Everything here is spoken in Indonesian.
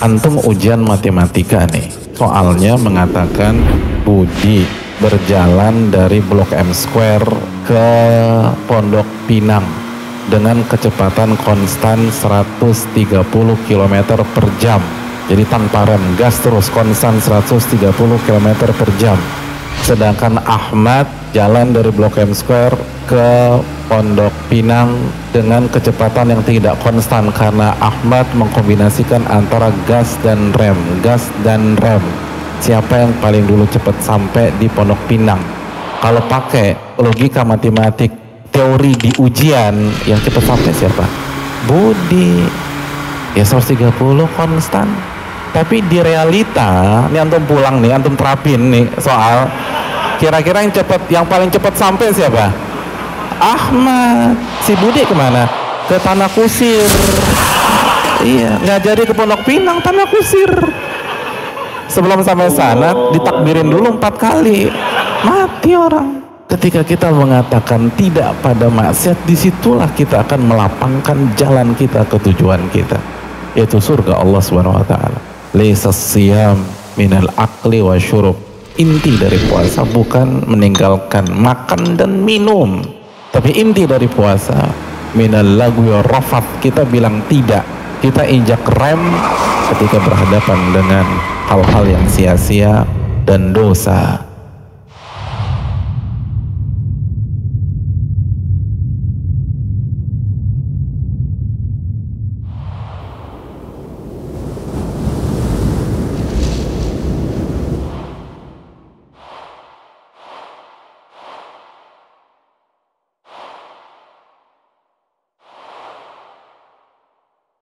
antum ujian matematika nih. Soalnya mengatakan Budi berjalan dari Blok M Square ke Pondok Pinang dengan kecepatan konstan 130 km per jam. Jadi tanpa rem gas terus konstan 130 km per jam sedangkan Ahmad jalan dari Blok M Square ke Pondok Pinang dengan kecepatan yang tidak konstan karena Ahmad mengkombinasikan antara gas dan rem, gas dan rem. Siapa yang paling dulu cepat sampai di Pondok Pinang? Kalau pakai logika matematik teori di ujian yang cepat sampai siapa? Budi. Ya 130 konstan. Tapi di realita, ini antum pulang nih, antum terapin nih soal kira-kira yang cepat yang paling cepat sampai siapa? Ahmad. Si Budi ke mana? Ke Tanah Kusir. Iya, nggak jadi ke Pondok Pinang, Tanah Kusir. Sebelum sampai sana, ditakbirin dulu empat kali. Mati orang. Ketika kita mengatakan tidak pada maksiat, di situlah kita akan melapangkan jalan kita ke tujuan kita, yaitu surga Allah Subhanahu Wa Taala. Laisa siyam minal akli wa syurub. Inti dari puasa bukan meninggalkan makan dan minum, tapi inti dari puasa minal lagu rafat kita bilang tidak. Kita injak rem ketika berhadapan dengan hal-hal yang sia-sia dan dosa.